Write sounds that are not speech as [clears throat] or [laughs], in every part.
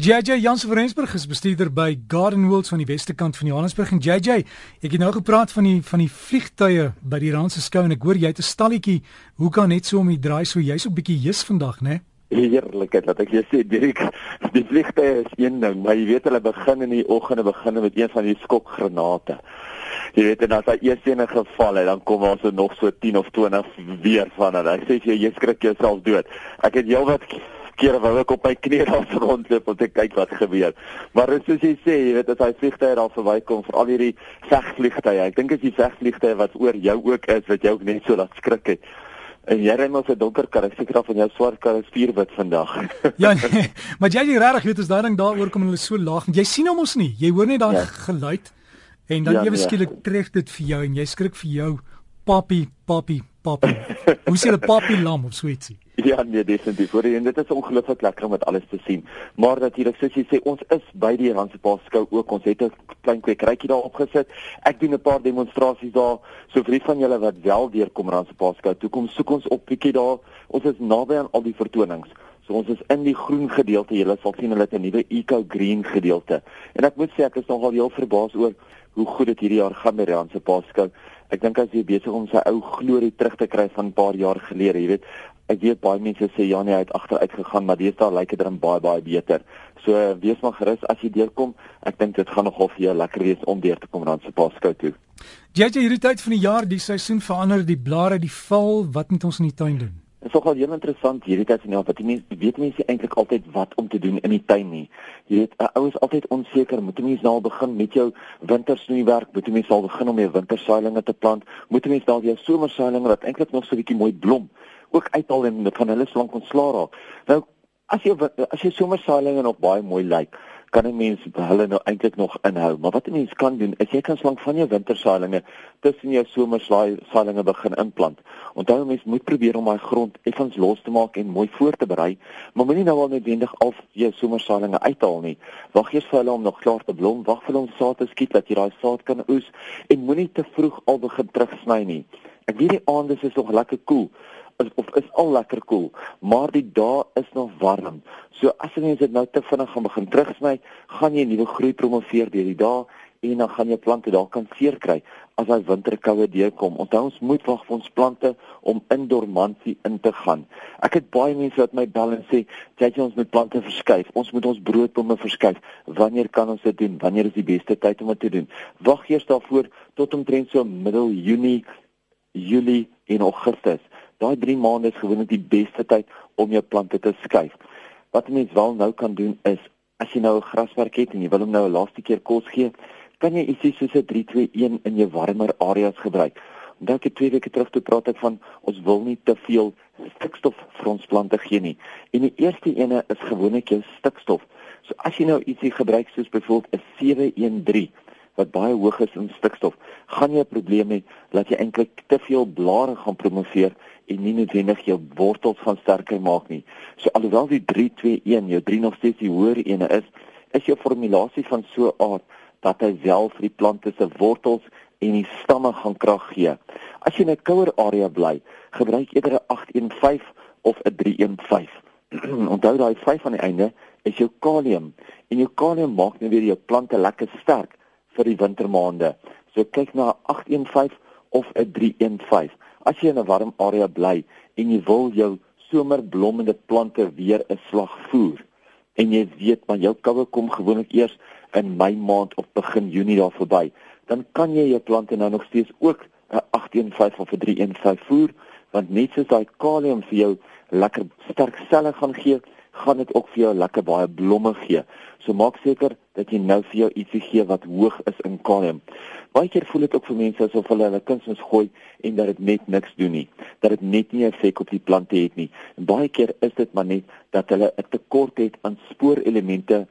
JJ Jansen van Rensburg is bestuurder by Garden Worlds van die weste kant van Johannesburg en JJ, ek het nou gepraat van die van die vliegtye by die Randse skou en ek hoor jy het 'n stalletjie. Hoe kan net so om die draai so jy's 'n bietjie jus vandag, né? Heerlikheid, laat ek jou sê, Dirk, die vliegtye is een ding, maar jy weet hulle begin in die oggende begin met een van die skokgranate. Jy weet en as hy eers een geval het, dan kom ons so nog so 10 of 20 weer van hulle. Ek sê jy, jy skrik jouself dood. Ek het heelwat kere wou ek op my knieë daar [laughs] rondloop om te kyk wat gebeur. Maar soos jy sê, jy weet as hy vliegtye daar verbykom vir al hierdie vegvliegtye. Ek dink as die vegvliegtye wat oor jou ook is wat jou ook net so laat skrik het. En jy ry maar vir donker kar, ek seker van jou swart kar is vuurwit vandag. [laughs] ja, nee, maar jy jy regtig weet as daai ding daaroor kom en hulle so laag, jy sien hom ons nie. Jy hoor net daai ja. geluid en dan ja, ewe nee. skielik ja. tref dit vir jou en jy skrik vir jou papi, papi, papi. Hoe sien 'n papi lam of so ietsie? [laughs] Ja, nee, definitief. Hoor, en dit is ongelooflik lekker om dit alles te sien. Maar natuurlik, soos jy sê, ons is by die Randse Paas skou ook. Ons het 'n klein kwekerytjie daar opgesit. Ek doen 'n paar demonstrasies daar. So vir die van julle wat wel deurkom Randse Paas skou, toe kom soek ons op bietjie daar. Ons is naby aan al die vertonings. So ons is in die groen gedeelte. Julle sal sien hulle het 'n nuwe eco green gedeelte. En ek moet sê ek is nogal heel verbaas oor hoe goed dit hierdie jaar gaan met Randse Paas skou. Ek dink as jy besig om sy ou glorie terug te kry van 'n paar jaar gelede, jy weet, ek weet baie mense sê ja nee, hy het agteruit gegaan, maar deesdae lyk dit dan baie baie beter. So wees maar gerus as jy deurkom. Ek dink dit gaan nogal vir jou lekker wees om deur te kom dan se Paskou toe. Jy jy hierdie tyd van die jaar, die seisoen verander, die blare, die val, wat moet ons in die tuin doen? Dit is nogal heel interessant hierdie tyd van jaar, want mense weet mense eintlik altyd wat om te doen in die tuin nie. Jy weet, 'n ou is altyd onseker, moet mense nou begin met jou wintersnoeiwerk, moet mense al begin om jou wintersaailinge te plant, moet mense dalk jou somersaailinge wat eintlik nog so 'n bietjie mooi blom ook uithaal en van hulle slank ontslaa raak. Nou as jy as jy somersaailinge nog baie mooi lyk, kan 'n mens hulle nou eintlik nog inhou. Maar wat 'n mens kan doen, is jy kan slank van jou wintersaailinge tussen jou somersaailinge begin inplant. Onthou mens moet probeer om daai grond effens los te maak en mooi voor te berei, maar moenie nou al noodwendig al jou somersaailinge uithaal nie. Wag eers vir hulle om nog klaar te blom, wag vir om saad te skiet dat jy daai saad kan oes en moenie te vroeg al begin terugsny nie. Ek weet die aande is nog lekker koel. Cool is of is al lekker koel, maar die dae is nog warm. So as jy net nou te vinnig gaan begin terugsny, gaan jy nuwe groei promoveer deur die dae en dan gaan jou plante dalk kan seer kry as daai winterkoue deurkom. Onthou ons moet wag vir ons plante om in dormansie in te gaan. Ek het baie mense wat my bel en sê, "Jy jy ons moet plante verskuif. Ons moet ons broodbome verskuif. Wanneer kan ons dit doen? Wanneer is die beste tyd om dit te doen?" Wag eers daarvoor tot omtrent so middel Junie, Julie en Augustus. Daai 3 maande is gewoonlik die beste tyd om jou plante te skuif. Wat 'n mens wel nou kan doen is as jy nou 'n graswerk het en jy wil hom nou 'n laaste keer kos gee, kan jy ietsie soos 'n 321 in jou warmer areas gebruik. Onthou ek twee weke terug toe praat ek van ons wil nie te veel stikstof vir ons plante gee nie. En die eerste ene is gewoonlik jou stikstof. So as jy nou ietsie gebruik soos byvoorbeeld 'n 713 wat baie hoog is in stikstof, gaan jy 'n probleem hê dat jy eintlik te veel blare gaan promoveer en nie noodwendig jou wortels van sterker maak nie. So alhoewel die 321 jou 3 nog steeds die hoër ene is, is jou formulasie van so 'n aard dat hy wel vir die plante se wortels en die stamme gaan krag gee. As jy in 'n kouer area bly, gebruik eerder 'n 815 of 'n 315. [clears throat] Onthou daai 5 aan die einde is jou kalium en jou kalium maak nou weer jou plante lekker sterk vir die wintermaande. So kyk na 'n 815 of 'n 315 as jy in 'n warm area bly en jy wil jou somerblommende plante weer 'n slag voer en jy weet maar jou koue kom gewoonlik eers in Mei maand of begin Junie daar verby, dan kan jy jou plante nou nog steeds ook 'n 815 of 'n 315 voer want net soos daai kalium vir jou lekker sterk selle gaan gee, gaan dit ook vir jou lekker baie blomme gee. So maak seker dat jy nou vir jou ietsie gee wat hoog is in kalium. Baie keer voel dit ook vir mense asof hulle hulle kunsmis gooi en dat dit net niks doen nie. Dat dit net nie 'n effek op die plante het nie. En baie keer is dit maar net dat hulle 'n tekort het aan spoorelemente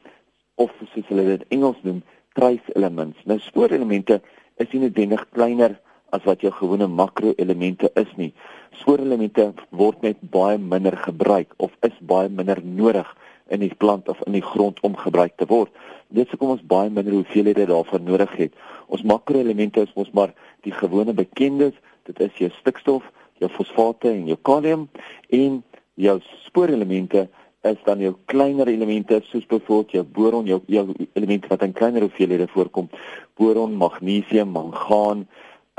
of soos hulle dit Engels noem, trace elements. Nou spoorelemente is nie noodwendig kleiner as wat jou gewone makroelemente is nie. Spoorelemente word net baie minder gebruik of is baie minder nodig in die plant of in die grond om gebruik te word. Dit sê kom ons baie minder hoeveelhede daarvan nodig het. Ons makroelemente is mos maar die gewone bekendes, dit is jou stikstof, jou fosfate en jou kalium en jou spoorelemente is dan jou kleiner elemente soos byvoorbeeld jou boron, jou jou elemente wat in kleiner hoeveelhede voorkom. Boron, magnesium, mangaan,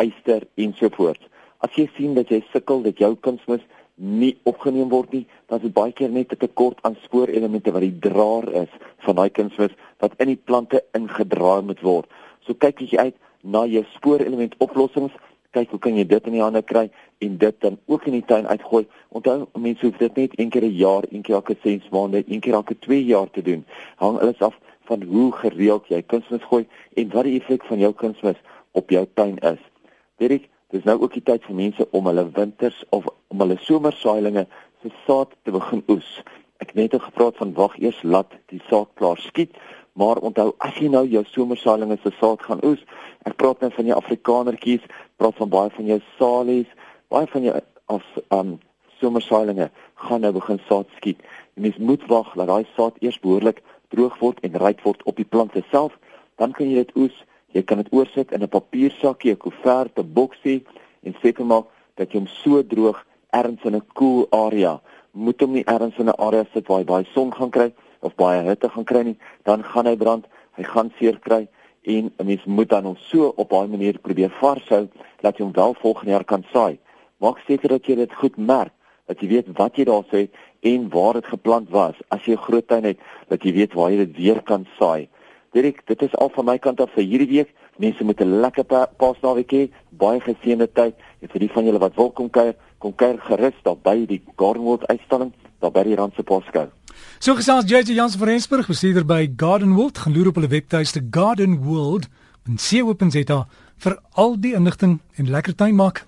yster ensovoorts. As jy sien dat jy sukkel dat jou kunsmis nie opgeneem word nie, dan is dit baie keer net 'n tekort aan spoorelemente wat die draer is van daai kunsmis wat in die plante ingedraai moet word. So kyk jy uit na jou spoorelement oplossings, kyk hoe kan jy dit in die hande kry en dit dan ook in die tuin uitgooi. Onthou, mense hoef dit net een keer 'n jaar, een keer elke 6 maande, een keer elke 2 jaar te doen. Hang alles af van hoe gereeld jy kunsmis gooi en wat die effek van jou kunsmis op jou tuin is. Dirk, dis nou ook die tyd vir mense om hulle winters of om hulle somersaailinge se saad te begin oes. Ek het net gepraat van wag eers laat die saad klaar skiet, maar onthou as jy nou jou somersaailinge se saad gaan oes, ek praat nou van jou afrikanertjies, praat van baie van jou salies, baie van jou as um somersaailinge gaan nou begin saad skiet. Jy mens moet wag dat daai saad eers behoorlik droog word en ryp word op die plante self, dan kan jy dit oes Jy kan dit oorsit in 'n papiersakkie, 'n koevert, 'n boksie en seker maak dat jy hom so droog ergens in 'n koel cool area. Moet hom nie ergens in 'n area sit waar hy baie son gaan kry of baie hitte gaan kry nie, dan gaan hy brand, hy gaan seer kry en 'n mens moet dan hom so op 'n manier probeer varshou dat jy hom wel volgende jaar kan saai. Maak seker dat jy dit goed merk, dat jy weet wat jy daar sê en waar dit geplant was. As jy 'n groot tuin het, dat jy weet waar jy dit weer kan saai. Dirk, dit is al van my kant af vir hierdie week. Mense moet 'n lekker pa Paasnaweek hê, baie geseënde tyd. En vir die van julle wat wil kom kuier, kom kuier gerus daar by die Garden World uitstalling, daar by die Randse Poskou. So gesels JJ Jans van Rensburg, bestuurder by Garden World, gaan loer op hulle webtuiste Garden World en sien opens dit daar vir al die inligting en lekker tuin maak.